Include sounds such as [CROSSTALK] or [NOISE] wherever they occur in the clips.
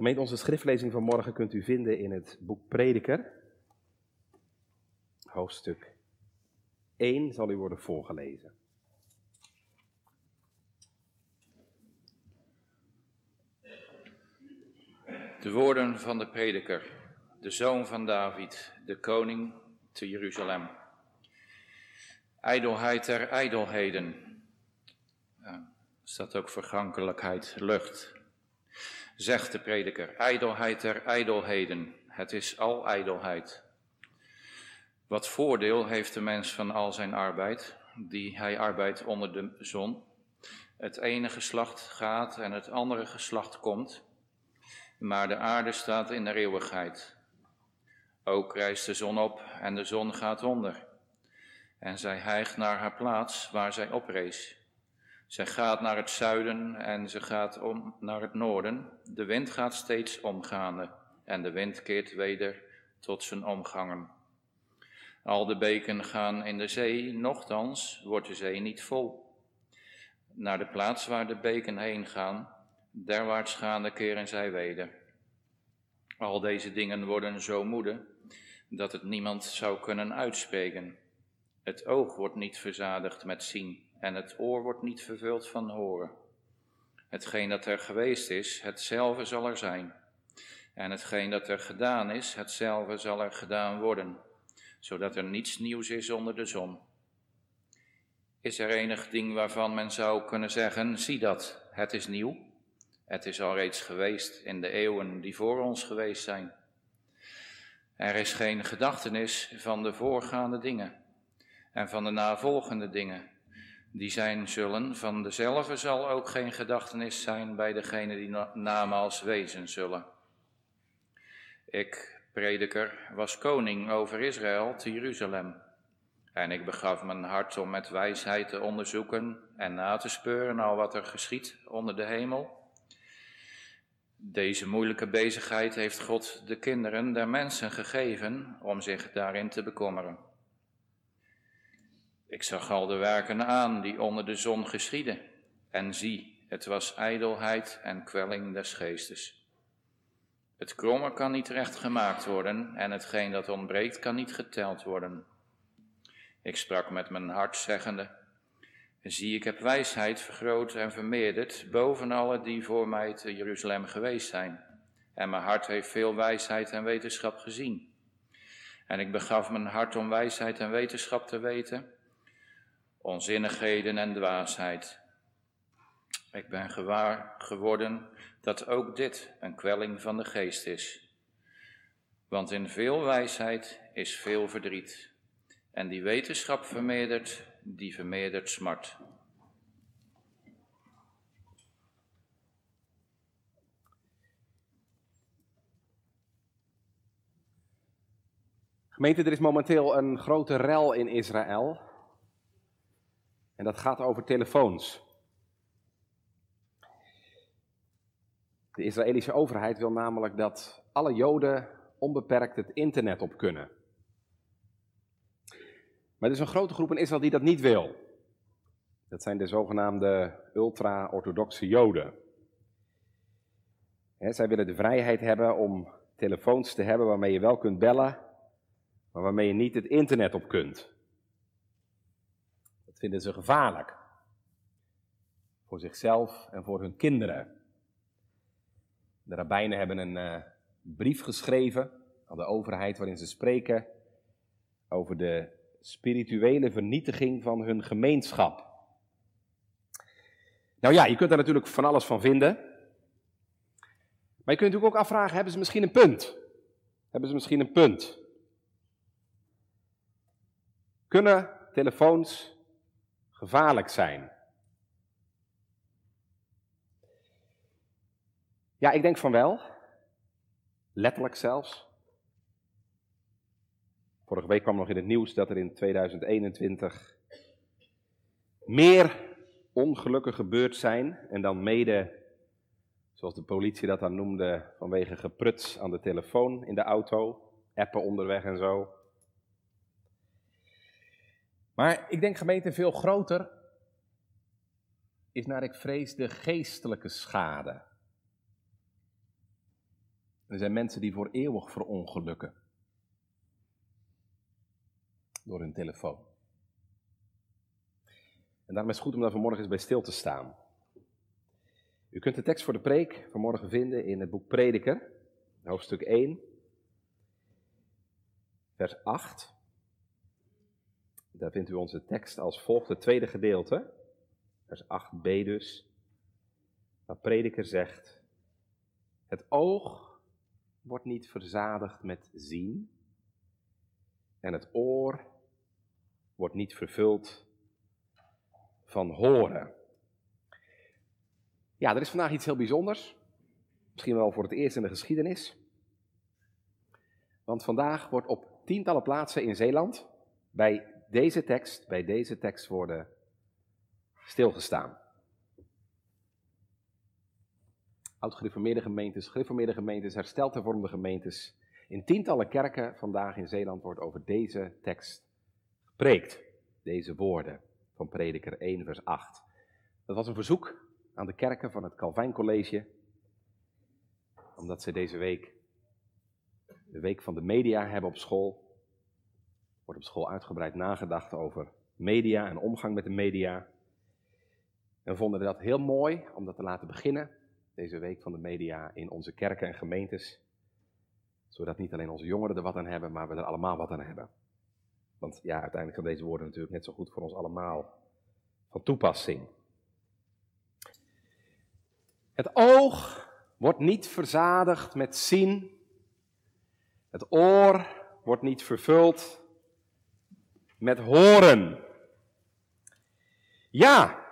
Gemeente, onze schriftlezing van morgen kunt u vinden in het boek Prediker. Hoofdstuk 1 zal u worden voorgelezen. De woorden van de prediker, de zoon van David, de koning te Jeruzalem. Ijdelheid der ijdelheden. Ja, staat ook vergankelijkheid, lucht. Zegt de prediker, ijdelheid der ijdelheden. Het is al ijdelheid. Wat voordeel heeft de mens van al zijn arbeid, die hij arbeidt onder de zon? Het ene geslacht gaat en het andere geslacht komt, maar de aarde staat in de eeuwigheid. Ook rijst de zon op en de zon gaat onder. En zij hijgt naar haar plaats waar zij oprees. Zij gaat naar het zuiden en ze gaat om naar het noorden. De wind gaat steeds omgaande en de wind keert weder tot zijn omgangen. Al de beken gaan in de zee, nochtans wordt de zee niet vol. Naar de plaats waar de beken heen gaan, derwaarts gaande keren zij weder. Al deze dingen worden zo moede dat het niemand zou kunnen uitspreken. Het oog wordt niet verzadigd met zien en het oor wordt niet vervuld van horen. Hetgeen dat er geweest is, hetzelfde zal er zijn. En hetgeen dat er gedaan is, hetzelfde zal er gedaan worden, zodat er niets nieuws is onder de zon. Is er enig ding waarvan men zou kunnen zeggen, zie dat, het is nieuw? Het is al reeds geweest in de eeuwen die voor ons geweest zijn. Er is geen gedachtenis van de voorgaande dingen en van de navolgende dingen. Die zijn zullen, van dezelfde zal ook geen gedachtenis zijn bij degene die namaals wezen zullen. Ik, prediker, was koning over Israël te Jeruzalem. En ik begaf mijn hart om met wijsheid te onderzoeken en na te speuren al wat er geschiet onder de hemel. Deze moeilijke bezigheid heeft God de kinderen der mensen gegeven om zich daarin te bekommeren. Ik zag al de werken aan die onder de zon geschieden, en zie, het was ijdelheid en kwelling des geestes. Het kromme kan niet recht gemaakt worden, en hetgeen dat ontbreekt kan niet geteld worden. Ik sprak met mijn hart, zeggende, zie, ik heb wijsheid vergroot en vermeerderd boven alle die voor mij te Jeruzalem geweest zijn. En mijn hart heeft veel wijsheid en wetenschap gezien. En ik begaf mijn hart om wijsheid en wetenschap te weten, onzinnigheden en dwaasheid. Ik ben gewaar geworden dat ook dit een kwelling van de geest is. Want in veel wijsheid is veel verdriet. En die wetenschap vermeerdert, die vermeerdert smart. Gemeente, er is momenteel een grote rel in Israël. En dat gaat over telefoons. De Israëlische overheid wil namelijk dat alle Joden onbeperkt het internet op kunnen. Maar er is een grote groep in Israël die dat niet wil. Dat zijn de zogenaamde ultra-orthodoxe Joden. zij willen de vrijheid hebben om telefoons te hebben waarmee je wel kunt bellen, maar waarmee je niet het internet op kunt vinden ze gevaarlijk. Voor zichzelf en voor hun kinderen. De rabbijnen hebben een uh, brief geschreven aan de overheid waarin ze spreken over de spirituele vernietiging van hun gemeenschap. Nou ja, je kunt daar natuurlijk van alles van vinden. Maar je kunt natuurlijk ook afvragen, hebben ze misschien een punt? Hebben ze misschien een punt? Kunnen telefoons gevaarlijk zijn? Ja, ik denk van wel. Letterlijk zelfs. Vorige week kwam nog in het nieuws dat er in 2021 meer ongelukken gebeurd zijn. En dan mede, zoals de politie dat dan noemde, vanwege gepruts aan de telefoon in de auto, appen onderweg en zo. Maar ik denk gemeente veel groter is naar ik vrees de geestelijke schade. Er zijn mensen die voor eeuwig verongelukken. Door hun telefoon. En daarom is het goed om daar vanmorgen eens bij stil te staan. U kunt de tekst voor de preek vanmorgen vinden in het boek Prediker, hoofdstuk 1, vers 8. Daar vindt u onze tekst als volgt, het tweede gedeelte, vers 8b dus. Waar Prediker zegt, het oog wordt niet verzadigd met zien en het oor wordt niet vervuld van horen. Ja, er is vandaag iets heel bijzonders. Misschien wel voor het eerst in de geschiedenis. Want vandaag wordt op tientallen plaatsen in Zeeland bij deze tekst, bij deze tekst worden stilgestaan. Oud-gereformeerde gemeentes, gereformeerde gemeentes, hersteld hervormde gemeentes. In tientallen kerken vandaag in Zeeland wordt over deze tekst gepreekt. Deze woorden van Prediker 1, vers 8. Dat was een verzoek aan de kerken van het Calvijn College, omdat ze deze week de week van de media hebben op school. Wordt op school uitgebreid nagedacht over media en omgang met de media. En vonden dat heel mooi om dat te laten beginnen, deze week van de media, in onze kerken en gemeentes. Zodat niet alleen onze jongeren er wat aan hebben, maar we er allemaal wat aan hebben. Want ja, uiteindelijk zijn deze woorden natuurlijk net zo goed voor ons allemaal van toepassing. Het oog wordt niet verzadigd met zien. Het oor wordt niet vervuld met horen. Ja,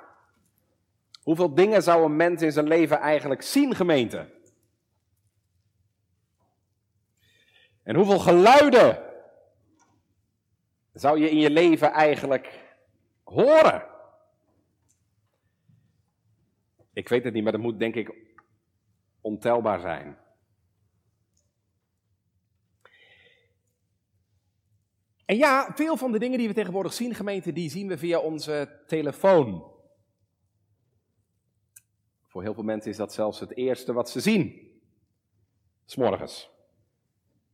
hoeveel dingen zou een mens in zijn leven eigenlijk zien, gemeente? En hoeveel geluiden zou je in je leven eigenlijk horen? Ik weet het niet, maar dat moet denk ik ontelbaar zijn. En ja, veel van de dingen die we tegenwoordig zien, gemeente, die zien we via onze telefoon. Voor heel veel mensen is dat zelfs het eerste wat ze zien. S'morgens.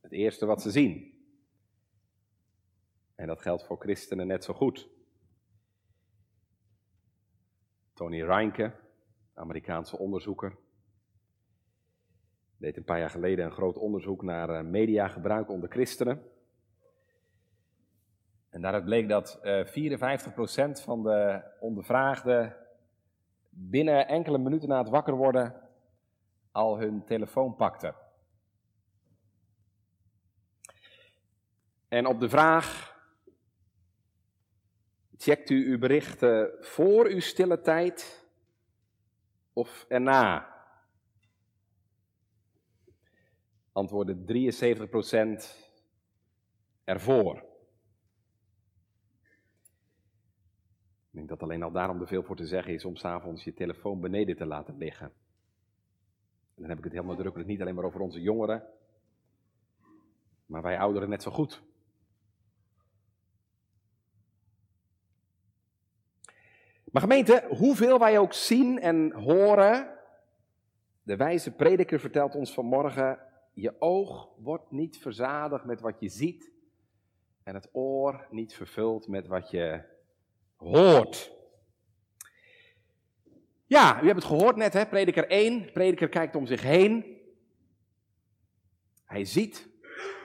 Het eerste wat ze zien. En dat geldt voor christenen net zo goed. Tony Reinke, Amerikaanse onderzoeker, deed een paar jaar geleden een groot onderzoek naar eh, mediagebruik onder christenen. En daaruit bleek dat uh, eh, 54% van de ondervraagden binnen enkele minuten na het wakker worden al hun telefoon pakten. En op de vraag Checkt u uw berichten voor uw stille tijd of erna? Antwoordde 73% ervoor. Ik denk dat alleen al daarom er veel voor te zeggen is om s'avonds je telefoon beneden te laten liggen. En dan heb ik het heel nadrukkelijk niet alleen maar over onze jongeren, maar wij ouderen net zo goed. Maar gemeente, hoeveel wij ook zien en horen, de wijze prediker vertelt ons vanmorgen, je oog wordt niet verzadigd met wat je ziet en het oor niet vervuld met wat je hoort. Ja, u hebt het gehoord net, hè? prediker 1. Prediker kijkt om zich heen. Hij ziet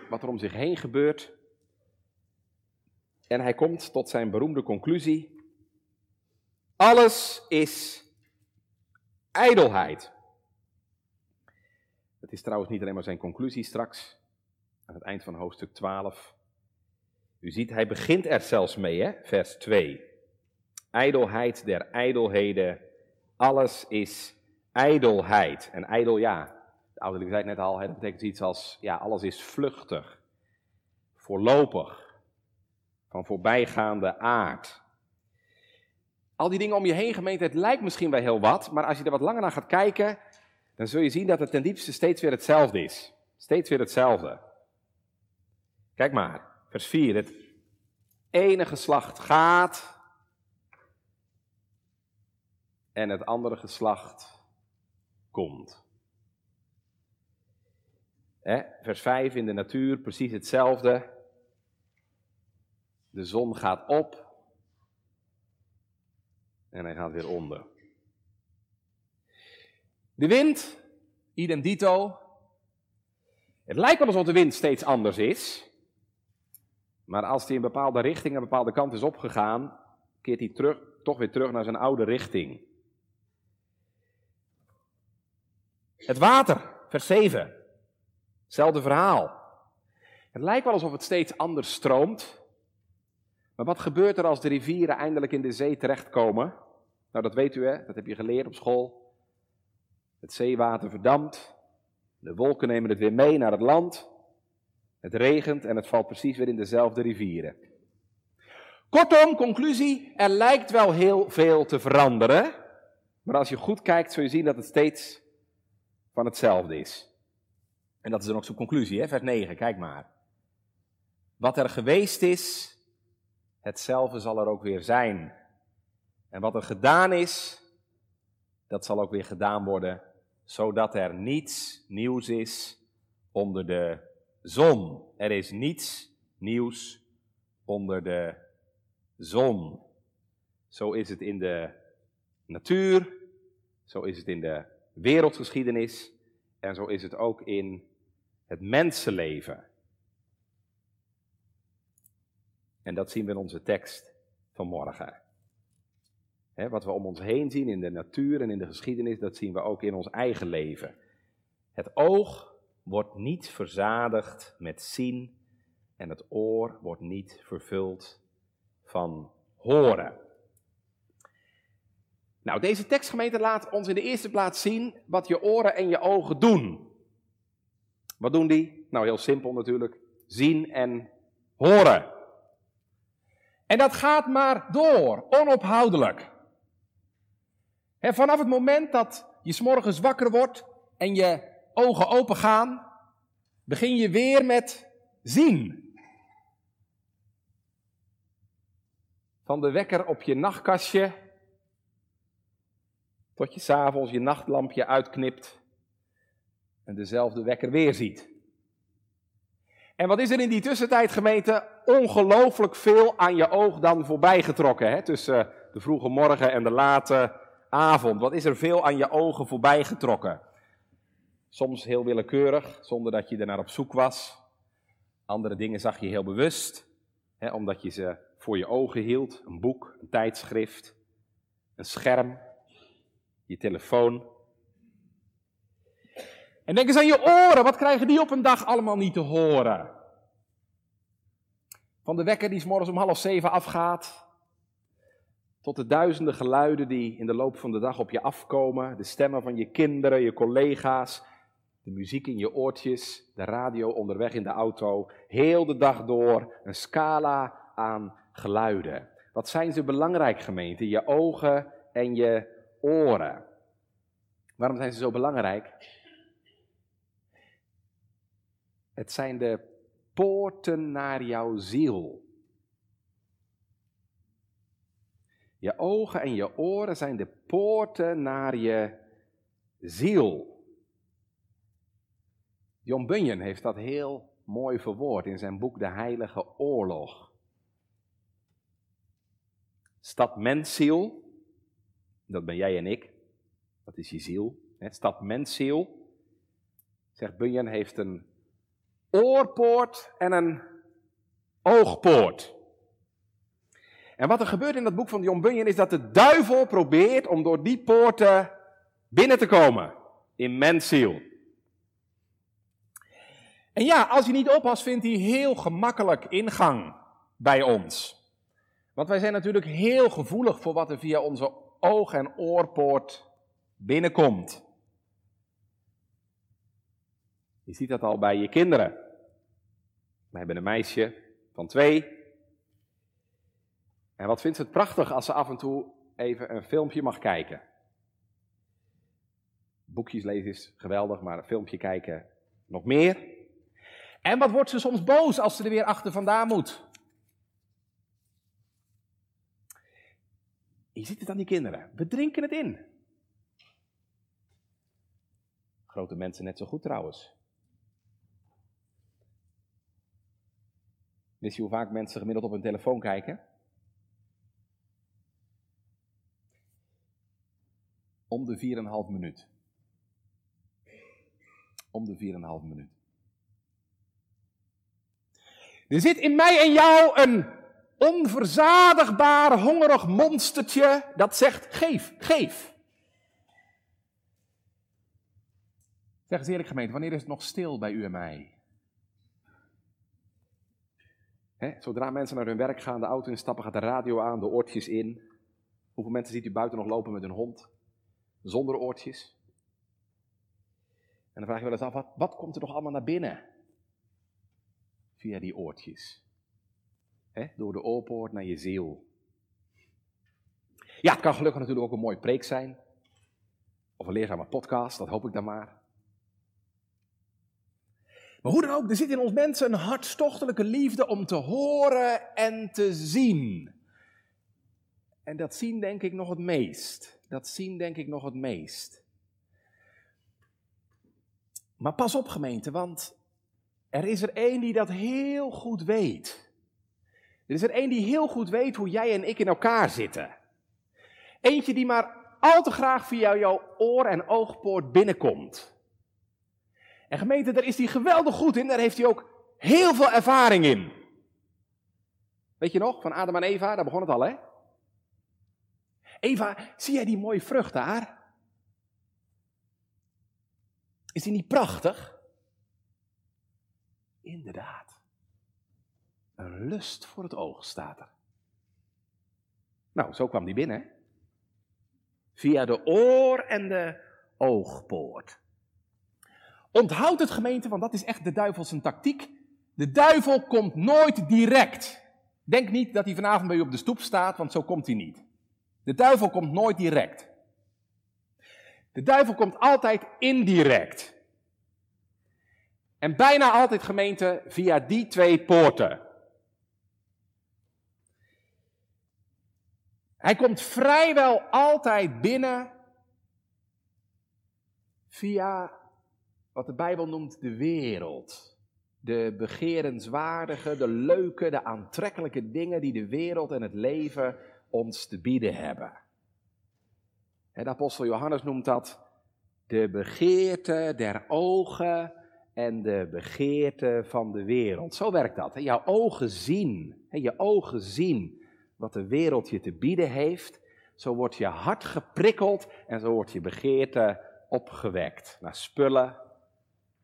wat er om zich heen gebeurt. En hij komt tot zijn beroemde conclusie. Alles is ijdelheid. Het is trouwens niet alleen maar zijn conclusie straks, aan het eind van hoofdstuk 12. U ziet, hij begint er zelfs mee, hè? vers 2. Ijdelheid der ijdelheden, alles is ijdelheid. En ijdel, ja, de ouderling zei het net al, dat betekent iets als, ja, alles is vluchtig, voorlopig, van voorbijgaande aard. Al die dingen om je heen, gemeente, het lijkt misschien wel heel wat, maar als je er wat langer naar gaat kijken, dan zul je zien dat het ten diepste steeds weer hetzelfde is. Steeds weer hetzelfde. Kijk maar, vers 4. Het ene geslacht gaat en het andere geslacht komt. vers 5 in de natuur, precies hetzelfde. De zon gaat op en hij gaat weer onder. De wind, idem dito. Het lijkt wel alsof de wind steeds anders is. Maar als hij in bepaalde richting, een bepaalde kant is opgegaan, keert hij terug, toch weer terug naar zijn oude richting. Het water, vers 7. Hetzelfde verhaal. Het lijkt wel alsof het steeds anders stroomt. Maar wat gebeurt er als de rivieren eindelijk in de zee terechtkomen? Nou, dat weet u, hè? Dat heb je geleerd op school. Het zeewater verdampt. De wolken nemen het weer mee naar het land. Het regent en het valt precies weer in dezelfde rivieren. Kortom, conclusie, er lijkt wel heel veel te veranderen. Maar als je goed kijkt, zul je zien dat het steeds van hetzelfde is. En dat is dan ook zo'n conclusie, hè? vers 9, kijk maar. Wat er geweest is, hetzelfde zal er ook weer zijn. En wat er gedaan is, dat zal ook weer gedaan worden, zodat er niets nieuws is onder de zon. Er is niets nieuws onder de zon. Zo is het in de natuur, zo is het in de wereldgeschiedenis en zo is het ook in het mensenleven. En dat zien we in onze tekst van morgen. wat we om ons heen zien in de natuur en in de geschiedenis, dat zien we ook in ons eigen leven. Het oog wordt niet verzadigd met zien en het oor wordt niet vervuld van horen. Nou, deze tekstgemeente laat ons in de eerste plaats zien wat je oren en je ogen doen. Wat doen die? Nou, heel simpel natuurlijk. Zien en horen. En dat gaat maar door, onophoudelijk. vanaf het moment dat je s'morgens wakker wordt en je ogen open gaan, begin je weer met zien. Van de wekker op je nachtkastje tot je s'avonds je nachtlampje uitknipt en dezelfde wekker weer ziet. En wat is er in die tussentijd, gemeente? Ongelooflijk veel aan je oog dan voorbij getrokken. Hè? Tussen de vroege morgen en de late avond. Wat is er veel aan je ogen voorbij getrokken? Soms heel willekeurig, zonder dat je er naar op zoek was. Andere dingen zag je heel bewust, hè, omdat je ze voor je ogen hield. Een boek, een tijdschrift, een scherm, je telefoon. En denk eens aan je oren. Wat krijgen die op een dag allemaal niet te horen? Van de wekker die s morgens om half zeven afgaat, tot de duizenden geluiden die in de loop van de dag op je afkomen. De stemmen van je kinderen, je collega's, de muziek in je oortjes, de radio onderweg in de auto. Heel de dag door een scala aan geluiden. Wat zijn ze belangrijk, gemeente? Je ogen en je oren. Waarom zijn ze zo belangrijk? Het zijn de poorten naar jouw ziel. Je ogen en je oren zijn de poorten naar je ziel. John Bunyan heeft dat heel mooi verwoord in zijn boek De Heilige Oorlog. Stad mensziel, dat ben jij en ik, dat is je ziel. Stad mensziel, zegt Bunyan, heeft een oorpoort en een oogpoort. En wat er gebeurt in dat boek van John Bunyan is dat de duivel probeert om door die poorten binnen te komen in mensziel. En ja, als hij niet oppast, vindt hij heel gemakkelijk ingang bij ons. Want wij zijn natuurlijk heel gevoelig voor wat er via onze oog- en oorpoort binnenkomt. Je ziet dat al bij je kinderen. We hebben een meisje van twee. En wat vindt ze het prachtig als ze af en toe even een filmpje mag kijken. Boekjes lezen is geweldig, maar een filmpje kijken nog meer. En wat wordt ze soms boos als ze er weer achter vandaan moet? Je ziet het aan die kinderen. We drinken het in. Grote mensen net zo goed trouwens. Wist je hoe vaak mensen gemiddeld op hun telefoon kijken? Om de 4,5 minuut. Om de 4,5 minuut. Er zit in mij en jou een onverzadigbaar, hongerig monstertje dat zegt: geef, geef. Zeg eens eerlijk gemeente, wanneer is het nog stil bij u en mij? zodra mensen naar hun werk gaan, de auto instappen, gaat de radio aan, de oortjes in. Hoeveel mensen ziet u buiten nog lopen met hun hond? Zonder oortjes. En dan vraag je wel eens af, wat komt er nog allemaal naar binnen? Via die oortjes. Door de oorpoort naar je ziel. Ja, het kan gelukkig natuurlijk ook een mooi preek zijn. Of een leerzame podcast, dat hoop ik dan maar. Maar hoe dan ook, er zit in ons mensen een hartstochtelijke liefde om te horen en te zien. En dat zien denk ik nog het meest. Dat zien denk ik nog het meest. Maar pas op gemeente, want er is er één die dat heel goed weet. Er is er één die heel goed weet hoe jij en ik in elkaar zitten. Eentje die maar al te graag via jouw oor- en oogpoort binnenkomt. En gemeente, daar is hij geweldig goed in, daar heeft hij ook heel veel ervaring in. Weet je nog, van Adam en Eva, daar begon het al, hè? Eva, zie jij die mooie vrucht daar? Is die niet prachtig? Inderdaad. Een lust voor het oog staat er. Nou, zo kwam die binnen. Via de oor en de oogpoort. Onthoud het gemeente, want dat is echt de duivelse tactiek. De duivel komt nooit direct. Denk niet dat hij vanavond bij u op de stoep staat, want zo komt hij niet. De duivel komt nooit direct. De duivel komt altijd indirect. En bijna altijd gemeente via die twee poorten. Hij komt vrijwel altijd binnen via wat de Bijbel noemt de wereld. De begerenswaardige, de leuke, de aantrekkelijke dingen die de wereld en het leven ons te bieden hebben. En de apostel Johannes noemt dat de begeerte der ogen en de begeerte van de wereld. Zo werkt dat. Jouw ogen zien, je ogen zien wat de wereld je te bieden heeft. Zo wordt je hart geprikkeld en zo wordt je begeerte opgewekt naar spullen,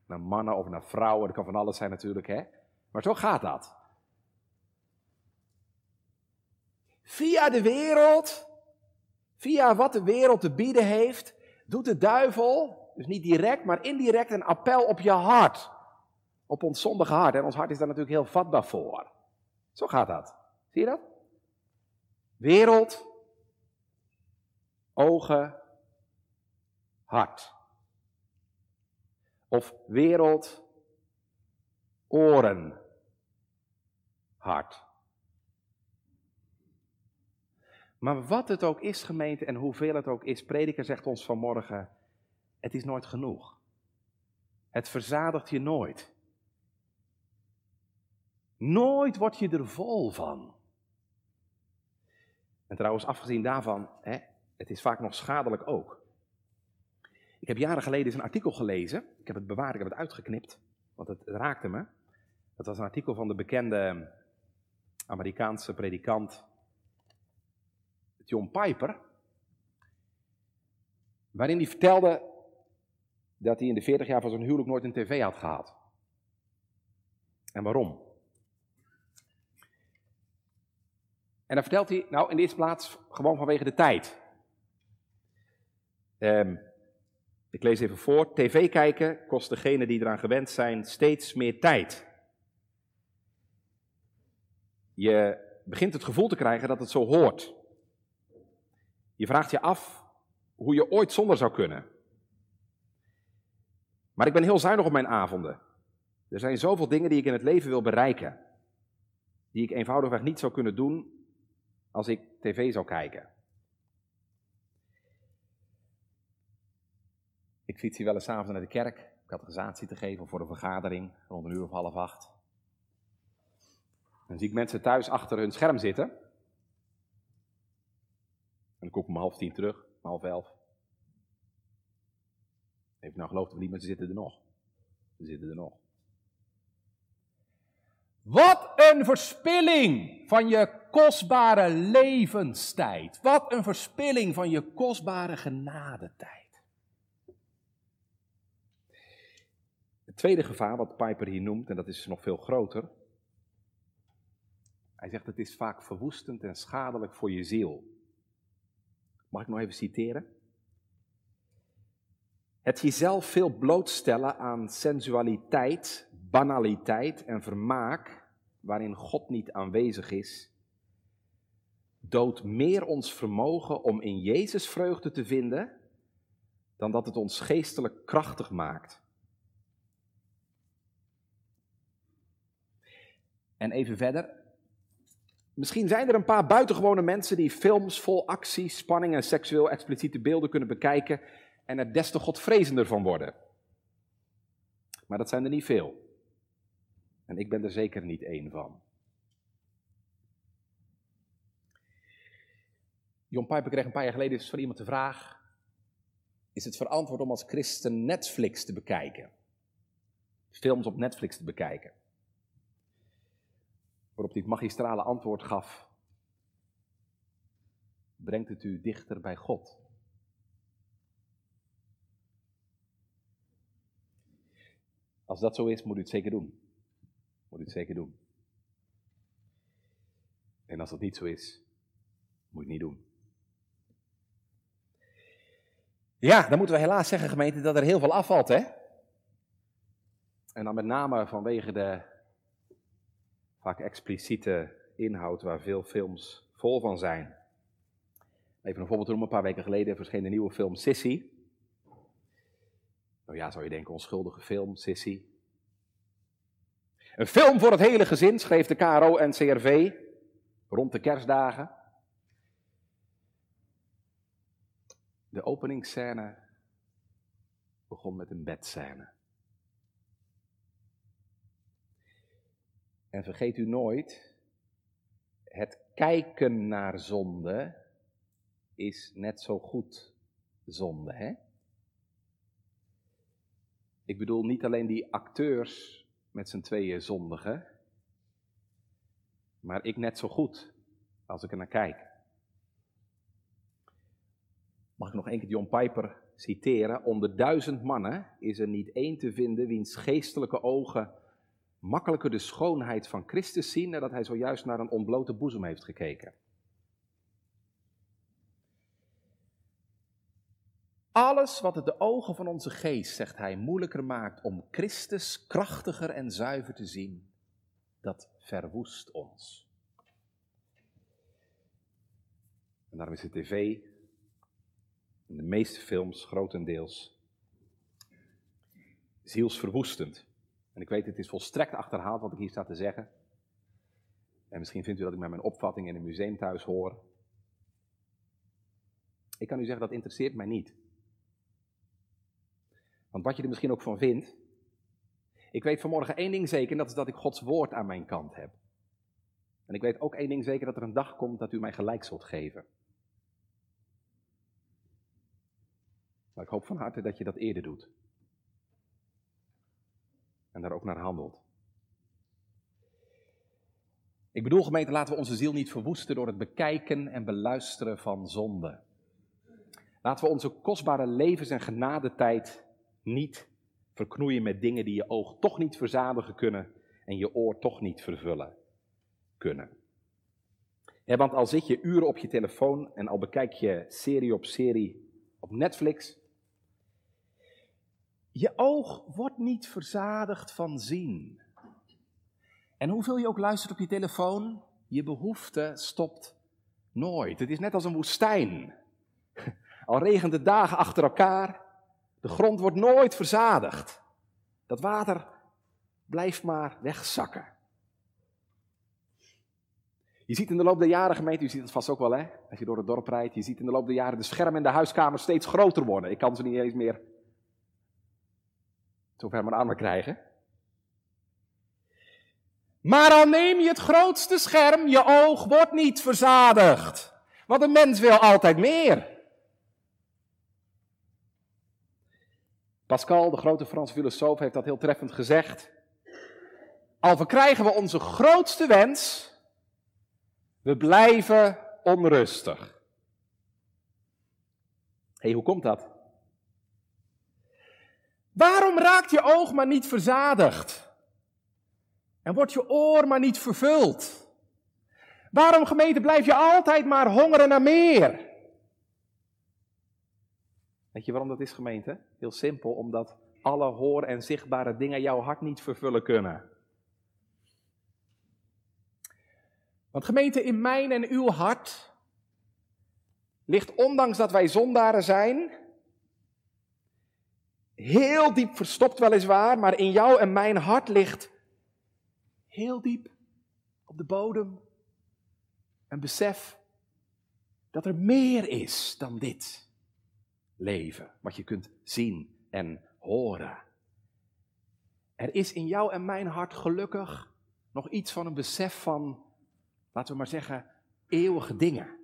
naar mannen of naar vrouwen. Dat kan van alles zijn natuurlijk, hè. Maar zo gaat dat. Via de wereld, via wat de wereld te bieden heeft, doet de duivel, dus niet direct, maar indirect een appel op je hart. Op ons zondige hart. En ons hart is daar natuurlijk heel vatbaar voor. Zo gaat dat. Zie je dat? Wereld, ogen, hart. Of wereld, oren, hart. Maar wat het ook is, gemeente, en hoeveel het ook is, prediker zegt ons vanmorgen, het is nooit genoeg. Het verzadigt je nooit. Nooit word je er vol van. En trouwens, afgezien daarvan, hè, het is vaak nog schadelijk ook. Ik heb jaren geleden eens een artikel gelezen. Ik heb het bewaard, ik heb het uitgeknipt, want het, raakte me. Dat was een artikel van de bekende Amerikaanse predikant John Piper. Waarin hij vertelde dat hij in de 40 jaar van zijn huwelijk nooit een tv had gehad. En waarom? En dan vertelt hij, nou in de eerste plaats gewoon vanwege de tijd. Um, ik lees even voor. TV kijken kost degenen die eraan gewend zijn steeds meer tijd. Je begint het gevoel te krijgen dat het zo hoort. Je vraagt je af hoe je ooit zonder zou kunnen. Maar ik ben heel zuinig op mijn avonden. Er zijn zoveel dingen die ik in het leven wil bereiken, die ik eenvoudigweg niet zou kunnen doen als ik tv zou kijken. Ik fiets hier wel eens avonds naar de kerk, categorisatie te geven voor een vergadering, rond een uur of half acht. Dan zie ik mensen thuis achter hun scherm zitten. En dan kom ik om half tien terug, half elf. Heeft nou geloofd of niet, maar ze zitten er nog. Ze zitten er nog. Wat een verspilling van je kostbare levenstijd. Wat een verspilling van je kostbare genadetijd. Het tweede gevaar wat Piper hier noemt, en dat is nog veel groter. Hij zegt het is vaak verwoestend en schadelijk voor je ziel. Mag ik nog even citeren? Het jezelf veel blootstellen aan sensualiteit, banaliteit en vermaak, waarin God niet aanwezig is, doodt meer ons vermogen om in Jezus vreugde te vinden, dan dat het ons geestelijk krachtig maakt. En even verder. Misschien zijn er een paar buitengewone mensen die films vol actie, spanning en seksueel expliciete beelden kunnen bekijken en er des te godvrezender van worden. Maar dat zijn er niet veel. En ik ben er zeker niet één van. John Piper kreeg een paar jaar geleden van iemand de vraag: Is het verantwoord om als christen Netflix te bekijken? Films op Netflix te bekijken? Waarop hij het magistrale antwoord gaf: Brengt het u dichter bij God? Als dat zo is, moet u het zeker doen. Moet u het zeker doen. En als dat niet zo is, moet je het niet doen. Ja, dan moeten we helaas zeggen, gemeente, dat er heel veel afvalt, hè? En dan met name vanwege de vaak expliciete inhoud waar veel films vol van zijn. Even een voorbeeld noemen, een paar weken geleden verscheen de nieuwe film Sissy. Nou ja, zou je denken, onschuldige film, Sissy. Een film voor het hele gezin, schreef de KRO en CRV rond de kerstdagen. De openingsscène begon met een bedscène. En vergeet u nooit, het kijken naar zonde is net zo goed zonde, hè? Ik bedoel niet alleen die acteurs met z'n tweeën zondigen, maar ik net zo goed als ik er naar kijk. Mag ik nog één keer John Piper citeren? Onder duizend mannen is er niet één te vinden wiens geestelijke ogen makkelijker de schoonheid van Christus zien nadat hij zojuist naar een ontblote boezem heeft gekeken. Alles wat het de ogen van onze geest, zegt hij, moeilijker maakt om Christus krachtiger en zuiver te zien, dat verwoest ons. En daarom is de tv in de meeste films grotendeels zielsverwoestend. En ik weet, het is volstrekt achterhaald wat ik hier sta te zeggen. En misschien vindt u dat ik met mijn opvatting in een museum thuis hoor. Ik kan u zeggen, dat interesseert mij niet. Want wat je er misschien ook van vindt. Ik weet vanmorgen één ding zeker, en dat is dat ik Gods woord aan mijn kant heb. En ik weet ook één ding zeker, dat er een dag komt dat u mij gelijk zult geven. Maar ik hoop van harte dat je dat eerder doet. En daar ook naar handelt. Ik bedoel, gemeente, laten we onze ziel niet verwoesten door het bekijken en beluisteren van zonde. Laten we onze kostbare levens- en genadetijd niet verknoeien met dingen die je oog toch niet verzadigen kunnen en je oor toch niet vervullen kunnen. want al zit je uren op je telefoon en al bekijk je serie op serie op Netflix, je oog wordt niet verzadigd van zien. En hoeveel je ook luistert op je telefoon, je behoefte stopt nooit. Het is net als een woestijn. [LAUGHS] Al regent de dagen achter elkaar, de grond wordt nooit verzadigd. Dat water blijft maar wegzakken. Je ziet in de loop der jaren, gemeente, u ziet het vast ook wel, hè? Als je door het dorp rijdt, je ziet in de loop der jaren de schermen in de huiskamer steeds groter worden. Ik kan ze niet eens meer zover aan me krijgen. Maar al neem je het grootste scherm, je oog wordt niet verzadigd. Want een mens wil altijd meer. Pascal, de grote Franse filosoof, heeft dat heel treffend gezegd. Al verkrijgen we onze grootste wens, we blijven onrustig. Hey, hoe komt dat? Waarom raakt je oog maar niet verzadigd? En wordt je oor maar niet vervuld? Waarom, gemeente, blijf je altijd maar hongeren naar meer? Weet je waarom dat is, gemeente? Heel simpel, omdat alle hoor- en zichtbare dingen jouw hart niet vervullen kunnen. Want gemeente, in mijn en uw hart ligt, ondanks dat wij zondaren zijn, heel diep verstopt weliswaar, maar in jou en mijn hart ligt heel diep op de bodem een besef dat er meer is dan dit leven, wat je kunt zien en horen. Er is in jou en mijn hart gelukkig nog iets van een besef van, laten we maar zeggen, eeuwige dingen.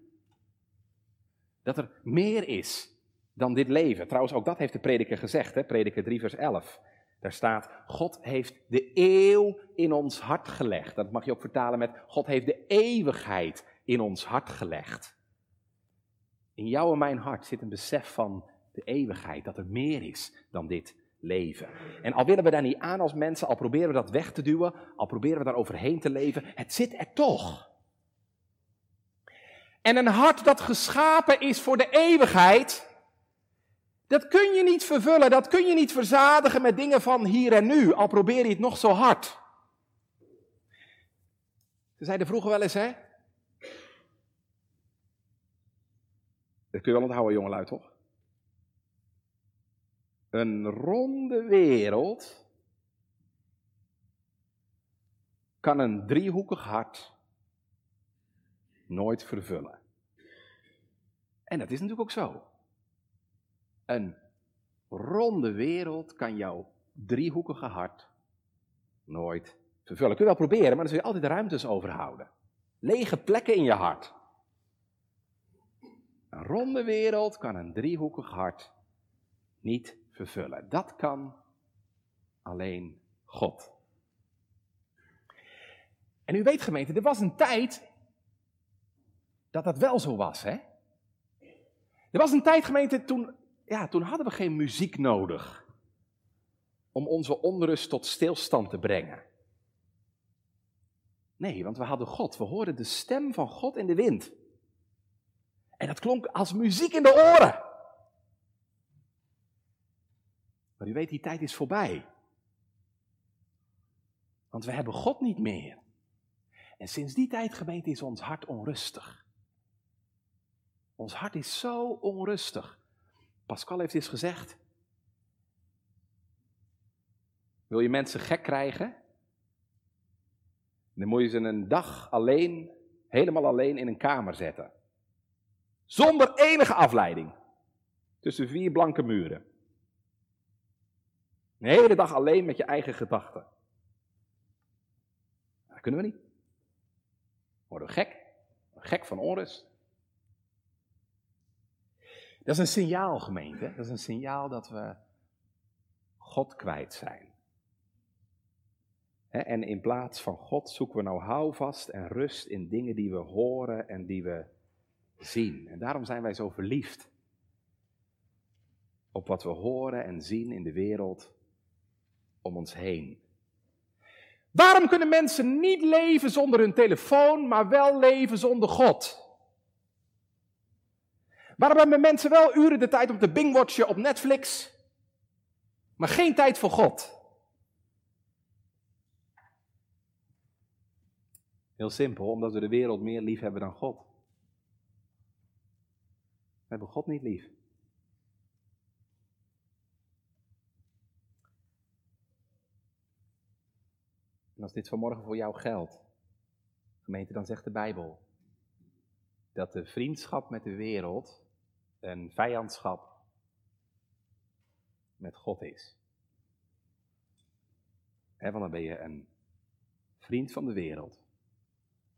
Dat er meer is dan dit leven. Trouwens, ook dat heeft de prediker gezegd, hè? prediker 3 vers 11. Daar staat, God heeft de eeuw in ons hart gelegd. Dat mag je ook vertalen met, God heeft de eeuwigheid in ons hart gelegd. In jou en mijn hart zit een besef van de eeuwigheid, dat er meer is dan dit leven. En al willen we daar niet aan als mensen, al proberen we dat weg te duwen, al proberen we daar overheen te leven, het zit er toch. En een hart dat geschapen is voor de eeuwigheid, dat kun je niet vervullen, dat kun je niet verzadigen met dingen van hier en nu, al probeer je het nog zo hard. Ze zeiden vroeger wel eens, hè? Dat kun je wel onthouden, jongelui, toch? Een ronde wereld kan een driehoekig hart nooit vervullen. En dat is natuurlijk ook zo. Een ronde wereld kan jouw driehoekige hart nooit vervullen. Kun je wel proberen, maar dan zul je altijd ruimtes overhouden. Lege plekken in je hart. Een ronde wereld kan een driehoekig hart niet vervullen. Dat kan alleen God. En u weet gemeente, er was een tijd dat dat wel zo was, hè? Er was een tijd gemeente toen, ja, toen hadden we geen muziek nodig om onze onrust tot stilstand te brengen. Nee, want we hadden God. We hoorden de stem van God in de wind. En dat klonk als muziek in de oren. Maar u weet, die tijd is voorbij. Want we hebben God niet meer. En sinds die tijd, gemeente, is ons hart onrustig. Ons hart is zo onrustig. Pascal heeft eens gezegd. Wil je mensen gek krijgen? Dan moet je ze een dag alleen, helemaal alleen in een kamer zetten. Zonder enige afleiding. Tussen vier blanke muren. Een hele dag alleen met je eigen gedachten. Dat kunnen we niet. Worden we gek. Gek van onrust. Dat is een signaal, gemeente. Dat is een signaal dat we God kwijt zijn. En in plaats van God zoeken we nou houvast en rust in dingen die we horen en die we zien. En daarom zijn wij zo verliefd op wat we horen en zien in de wereld om ons heen. Waarom kunnen mensen niet leven zonder hun telefoon, maar wel leven zonder God? Waarom hebben mensen wel uren de tijd om te bingwatchen op Netflix, maar geen tijd voor God? Heel simpel, omdat we de wereld meer lief hebben dan God. We hebben God niet lief. En als dit vanmorgen voor jou geldt, gemeente, dan zegt de Bijbel dat de vriendschap met de wereld een vijandschap met God is. He, want dan ben je een vriend van de wereld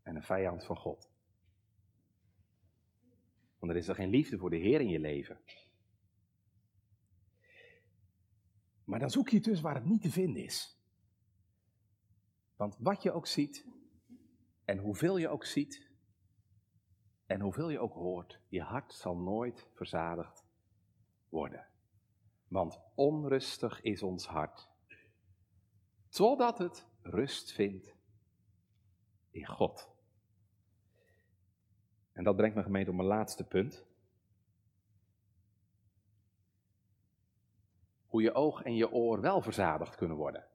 en een vijand van God. Want er is er geen liefde voor de Heer in je leven. Maar dan zoek je dus waar het niet te vinden is. Want wat je ook ziet, en hoeveel je ook ziet, en hoeveel je ook hoort, je hart zal nooit verzadigd worden. Want onrustig is ons hart, totdat het rust vindt in God. En dat brengt me gemeente op mijn laatste punt. Hoe je oog en je oor wel verzadigd kunnen worden.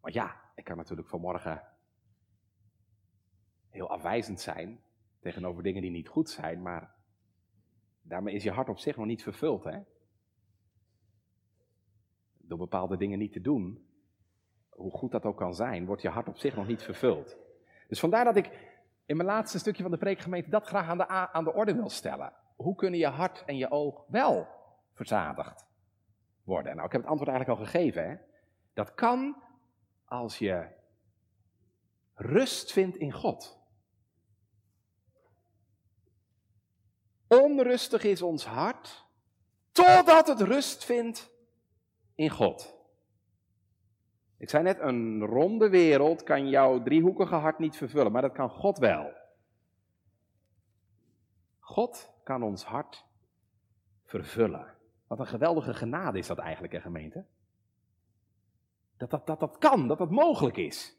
Want ja, ik kan natuurlijk vanmorgen heel afwijzend zijn tegenover dingen die niet goed zijn, maar daarmee is je hart op zich nog niet vervuld. Hè? Door bepaalde dingen niet te doen, hoe goed dat ook kan zijn, wordt je hart op zich nog niet vervuld. Dus vandaar dat ik in mijn laatste stukje van de preekgemeente dat graag aan de, aan de orde wil stellen. Hoe kunnen je hart en je oog wel verzadigd worden? Nou, ik heb het antwoord eigenlijk al gegeven. Hè? Dat kan als je rust vindt in God. Onrustig is ons hart, totdat het rust vindt in God. Ik zei net, een ronde wereld kan jouw driehoekige hart niet vervullen, maar dat kan God wel. God kan ons hart vervullen. Wat een geweldige genade is dat eigenlijk, hè, gemeente? Dat dat, dat, dat kan, dat dat mogelijk is.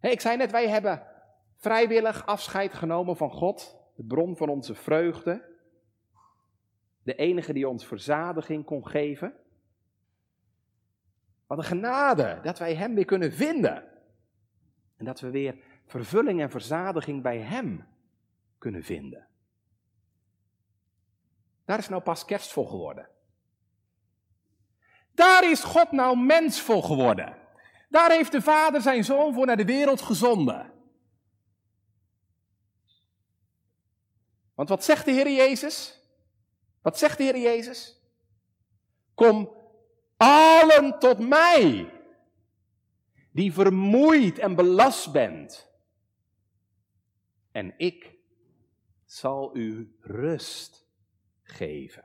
ik zei net, wij hebben vrijwillig afscheid genomen van God, de bron van onze vreugde, de enige die ons verzadiging kon geven. Een genade dat wij Hem weer kunnen vinden. En dat we weer vervulling en verzadiging bij Hem kunnen vinden. Daar is nou pas kerst geworden. Daar is God nou mens voor geworden. Daar heeft de Vader zijn zoon voor naar de wereld gezonden. Want wat zegt de Heer Jezus? Wat zegt de Heer Jezus? Kom allen tot mij, die vermoeid en belast bent. En ik zal u rust geven.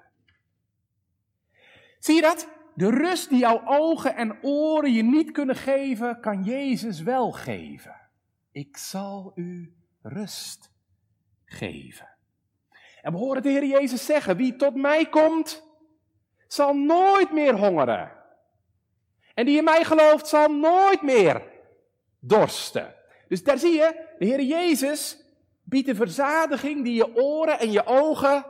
Zie je dat? De rust die jouw ogen en oren je niet kunnen geven, kan Jezus wel geven. Ik zal u rust geven. En we horen de Heer Jezus zeggen, wie tot mij komt, zal nooit meer hongeren. En die in mij gelooft, zal nooit meer dorsten. Dus daar zie je, de Heer Jezus biedt een verzadiging die je oren en je ogen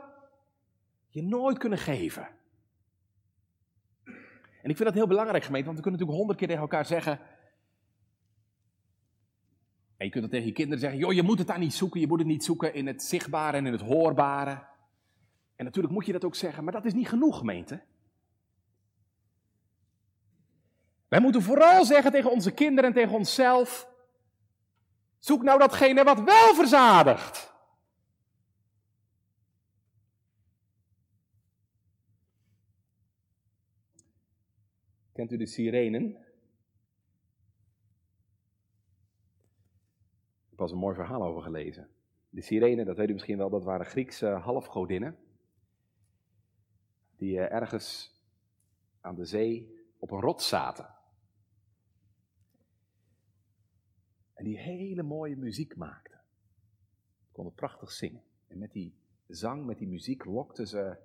je nooit kunnen geven. En ik vind dat heel belangrijk, gemeente, want we kunnen natuurlijk honderd keer tegen elkaar zeggen. En je kunt het tegen je kinderen zeggen: joh, je moet het daar niet zoeken. Je moet het niet zoeken in het zichtbare en in het hoorbare. En natuurlijk moet je dat ook zeggen, maar dat is niet genoeg, gemeente. Wij moeten vooral zeggen tegen onze kinderen en tegen onszelf: zoek nou datgene wat wel verzadigt. Kent u de sirenen? Ik heb pas een mooi verhaal over gelezen. De sirenen, dat weet u misschien wel, dat waren Griekse halfgodinnen. Die eh, ergens aan de zee op een rots zaten. En die hele mooie muziek maakten. Konden prachtig zingen. En met die zang, met die muziek lokten ze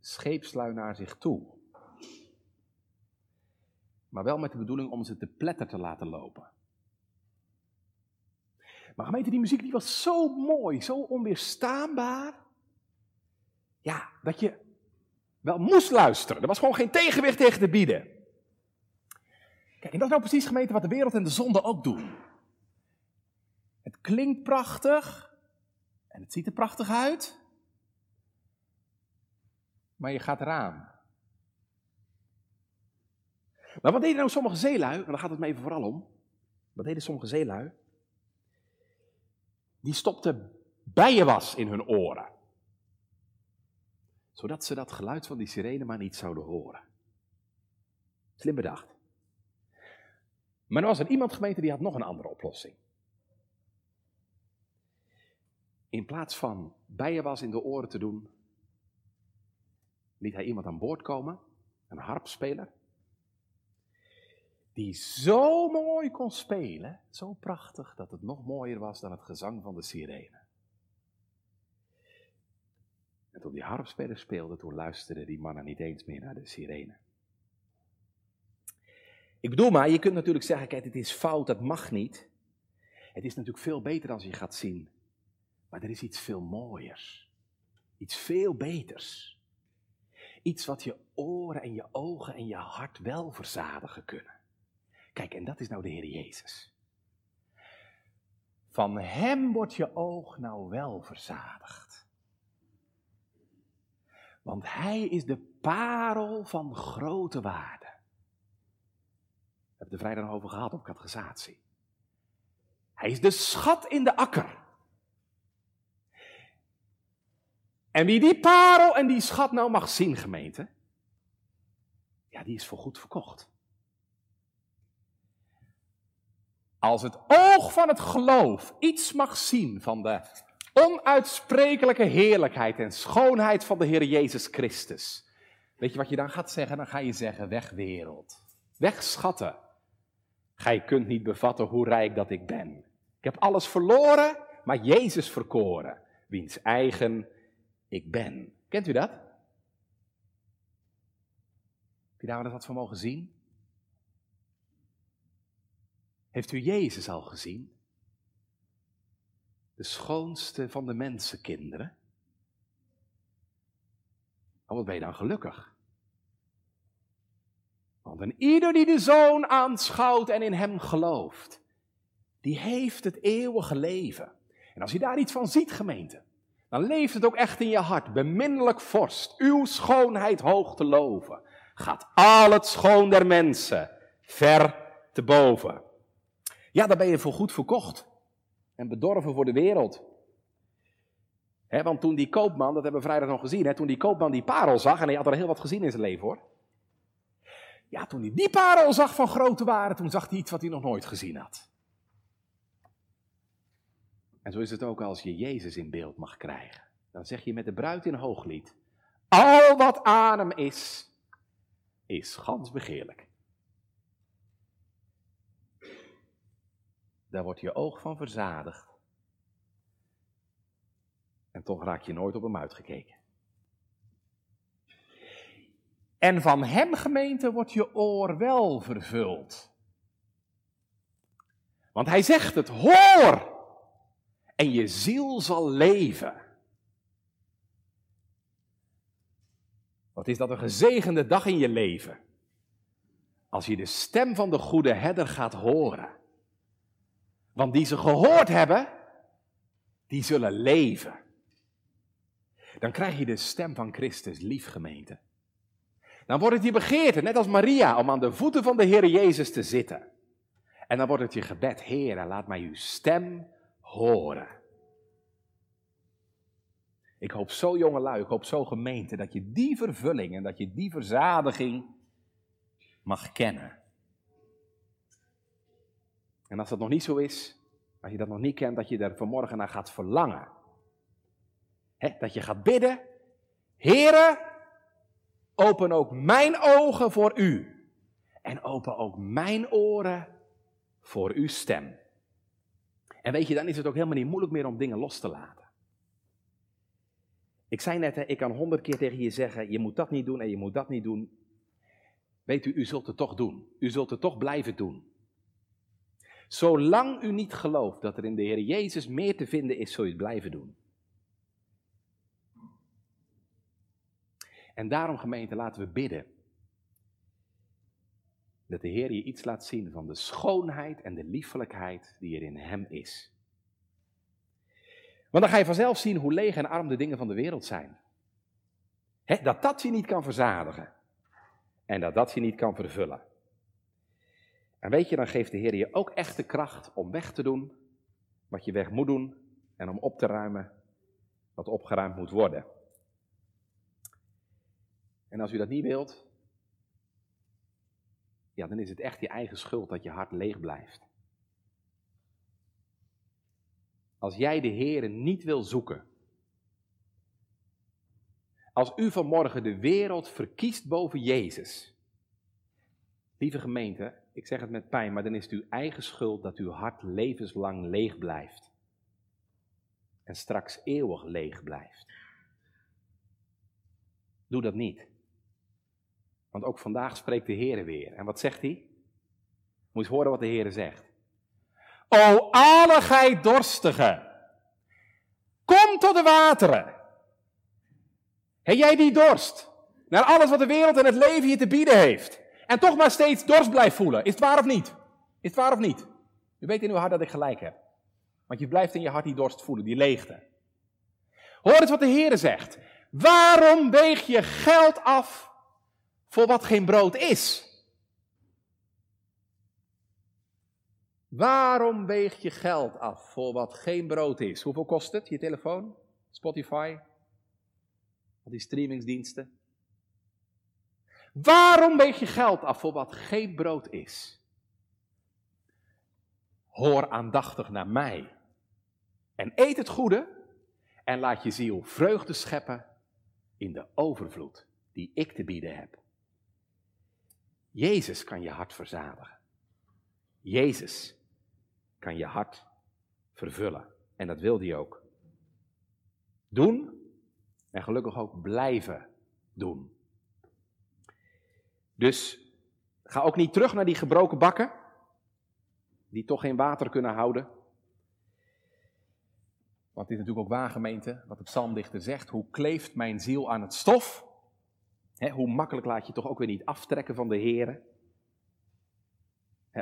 scheepslui naar zich toe. Maar wel met de bedoeling om ze te pletter te laten lopen. Maar gemeente, die muziek die was zo mooi, zo onweerstaanbaar. Ja, dat je wel moest luisteren. Er was gewoon geen tegenwicht tegen te bieden. Kijk, en dat is nou precies gemeente wat de wereld en de zonde ook doen. Het klinkt prachtig en het ziet er prachtig uit. Maar je gaat eraan. Maar wat deden nou sommige zeelui? En daar gaat het me even vooral om. Wat deden sommige zeelui? Die stopten bijenwas in hun oren. Zodat ze dat geluid van die sirene maar niet zouden horen. Slim bedacht. Maar er was er iemand gemeente die had nog een andere oplossing. In plaats van bijenwas in de oren te doen, liet hij iemand aan boord komen, een harpspeler, die zo mooi kon spelen, zo prachtig, dat het nog mooier was dan het gezang van de sirene. En toen die harpspeler speelde, toen luisterden die mannen niet eens meer naar de sirene. Ik bedoel maar, je kunt natuurlijk zeggen, kijk, het is fout, dat mag niet. Het is natuurlijk veel beter als je gaat zien. Maar er is iets veel mooiers. Iets veel beters. Iets wat je oren en je ogen en je hart wel verzadigen kunnen. Kijk, en dat is nou de Heer Jezus. Van Hem wordt je oog nou wel verzadigd. Want Hij is de parel van grote waarde. We hebben de vrijdag over gehad op catechisatie. Hij is de schat in de akker. En wie die parel en die schat nou mag zien, gemeente, ja, die is voor goed verkocht. Als het oog van het geloof iets mag zien van de onuitsprekelijke heerlijkheid en schoonheid van de Heer Jezus Christus, weet je wat je dan gaat zeggen? Dan ga je zeggen, weg wereld, weg schatten. Gij kunt niet bevatten hoe rijk dat ik ben. Ik heb alles verloren, maar Jezus verkoren, wiens eigen ik ben. Kent u dat? Heb je daar wat van mogen zien? Heeft u Jezus al gezien? De schoonste van de mensenkinderen. Oh, wat ben je dan gelukkig? Want een ieder die de Zoon aanschouwt en in hem gelooft, die heeft het eeuwige leven. En als je daar iets van ziet, gemeente, dan leeft het ook echt in je hart. Beminnelijk vorst, uw schoonheid hoog te loven. Gaat al het schoon der mensen ver te boven. Ja, dan ben je voor goed verkocht en bedorven voor de wereld. want toen die koopman, dat hebben we vrijdag nog gezien, toen die koopman die parel zag, en hij had er heel wat gezien in zijn leven hoor. Ja, toen hij die parel zag van grote waarde, toen zag hij iets wat hij nog nooit gezien had. En zo is het ook als je Jezus in beeld mag krijgen. Dan zeg je met de bruid in hooglied, al wat aan hem is, is gans begeerlijk. Daar wordt je oog van verzadigd. En toch raak je nooit op hem uitgekeken. En van hem, gemeente, wordt je oor wel vervuld. Want hij zegt het, hoor! En je ziel zal leven. Wat is dat een gezegende dag in je leven? Als je de stem van de goede herder gaat horen. Want die ze gehoord hebben, die zullen leven. Dan krijg je de stem van Christus lief, gemeente. Dan wordt het je begeerte, net als Maria, om aan de voeten van de Heer Jezus te zitten. En dan wordt het je gebed, Heer, laat mij uw stem horen. Ik hoop zo jongelui, ik hoop zo gemeente, dat je die vervulling en dat je die verzadiging mag kennen. En als dat nog niet zo is, als je dat nog niet kent, dat je er vanmorgen naar gaat verlangen. dat je gaat bidden, Heere, open ook mijn ogen voor u. En open ook mijn oren voor uw stem. En weet je, dan is het ook helemaal niet moeilijk meer om dingen los te laten. Ik zei net, ik kan honderd keer tegen je zeggen, je moet dat niet doen en je moet dat niet doen. Weet u, u zult het toch doen. U zult het toch blijven doen. Zolang u niet gelooft dat er in de Heer Jezus meer te vinden is, zul je het blijven doen. En daarom, gemeente, laten we bidden. Dat de Heer je iets laat zien van de schoonheid en de liefelijkheid die er in Hem is. Want dan ga je vanzelf zien hoe leeg en arm de dingen van de wereld zijn. dat dat je niet kan verzadigen. En dat dat je niet kan vervullen. En weet je, dan geeft de Heer je ook echt de kracht om weg te doen wat je weg moet doen en om op te ruimen wat opgeruimd moet worden. En als u dat niet wilt, ja, dan is het echt je eigen schuld dat je hart leeg blijft. Als jij de Heer niet wil zoeken, als u vanmorgen de wereld verkiest boven Jezus, lieve gemeente, ik zeg het met pijn, maar dan is het uw eigen schuld dat uw hart levenslang leeg blijft. En straks eeuwig leeg blijft. Doe dat niet. Want ook vandaag spreekt de Heer weer. En wat zegt hij? Moet je horen wat de Heer zegt. O alle gij dorstigen, kom tot de wateren. Heb jij die dorst? Naar alles wat de wereld en het leven je te bieden heeft. En toch maar steeds dorst blijft voelen. Is het waar of niet? Is het waar of niet? U weet in uw hart dat ik gelijk heb. Want je blijft in je hart die dorst voelen, die leegte. Hoor eens wat de Heer zegt. Waarom weeg je geld af voor wat geen brood is? Waarom weeg je geld af voor wat geen brood is? Hoeveel kost het, je telefoon, Spotify, die streamingsdiensten? Waarom weeg je geld af voor wat geen brood is? Hoor aandachtig naar mij en eet het goede en laat je ziel vreugde scheppen in de overvloed die ik te bieden heb. Jezus kan je hart verzadigen. Jezus kan je hart vervullen. En dat wil hij ook. Doen en gelukkig ook blijven doen. Dus ga ook niet terug naar die gebroken bakken, die toch geen water kunnen houden. Want dit is natuurlijk ook waar, gemeente, wat de psalmdichter zegt. Hoe kleeft mijn ziel aan het stof? hoe makkelijk laat je toch ook weer niet aftrekken van de Heer?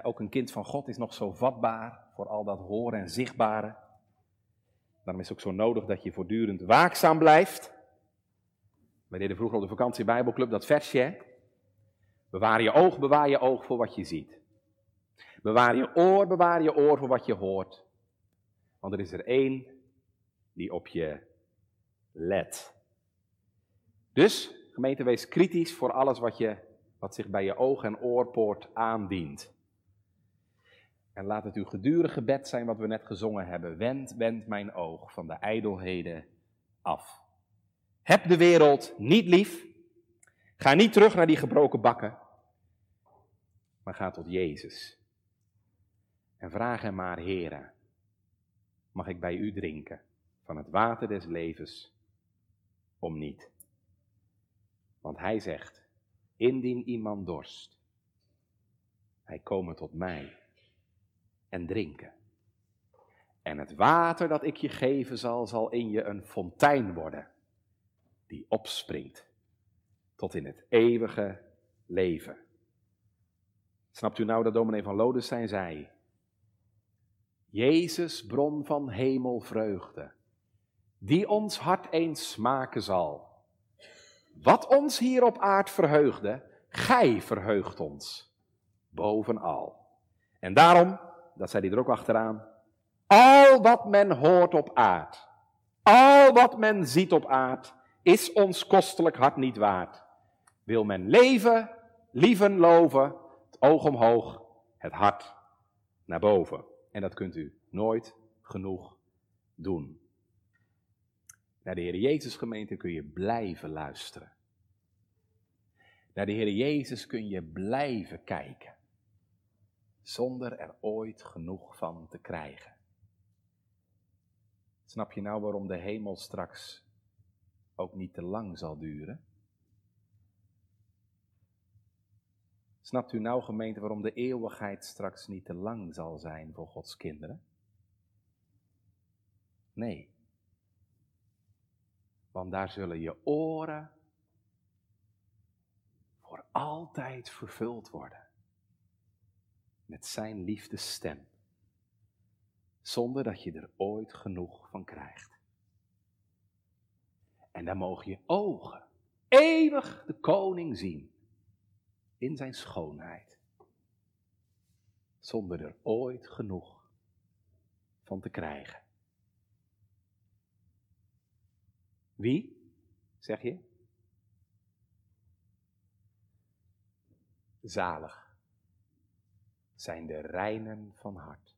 ook een kind van God is nog zo vatbaar voor al dat horen en zichtbare. Daarom is het ook zo nodig dat je voortdurend waakzaam blijft. Wij deden vroeger op de vakantie Bijbelclub dat versje. Bewaar je oog, bewaar je oog voor wat je ziet. Bewaar je oor, bewaar je oor voor wat je hoort. Want er is er één die op je let. Dus, gemeente, wees kritisch voor alles wat, je, wat zich bij je oog- en oorpoort aandient. En laat het uw gedurige gebed zijn wat we net gezongen hebben. Wend, wend mijn oog van de ijdelheden af. Heb de wereld niet lief. Ga niet terug naar die gebroken bakken. Maar ga tot Jezus. En vraag hem maar, Heere, mag ik bij u drinken van het water des levens om niet? Want hij zegt, indien iemand dorst, hij komen tot mij en drinken. En het water dat ik je geven zal, zal in je een fontein worden, die opspringt tot in het eeuwige leven. Snapt u nou dat dominee van Lodestein zei? Jezus, bron van hemelvreugde, die ons hart eens smaken zal. Wat ons hier op aard verheugde, gij verheugt ons bovenal. En daarom, dat zei hij er ook achteraan, al wat men hoort op aard, al wat men ziet op aard, is ons kostelijk hart niet waard. Wil men leven, lieven, loven, het oog omhoog, het hart naar boven. En dat kunt u nooit genoeg doen. Naar de Heer Jezus gemeente kun je blijven luisteren. Naar de Heer Jezus kun je blijven kijken. Zonder er ooit genoeg van te krijgen. Snap je nou waarom de hemel straks ook niet te lang zal duren? Snapt u nou, gemeente, waarom de eeuwigheid straks niet te lang zal zijn voor Gods kinderen? Nee. Want daar zullen je oren voor altijd vervuld worden met Zijn liefdesstem, zonder dat je er ooit genoeg van krijgt. En dan mogen je ogen eeuwig de koning zien in zijn schoonheid. Zonder er ooit genoeg van te krijgen. Wie, zeg je? Zalig. zijn de reinen van hart,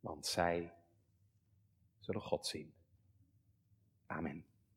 want zij zullen God zien. Amen.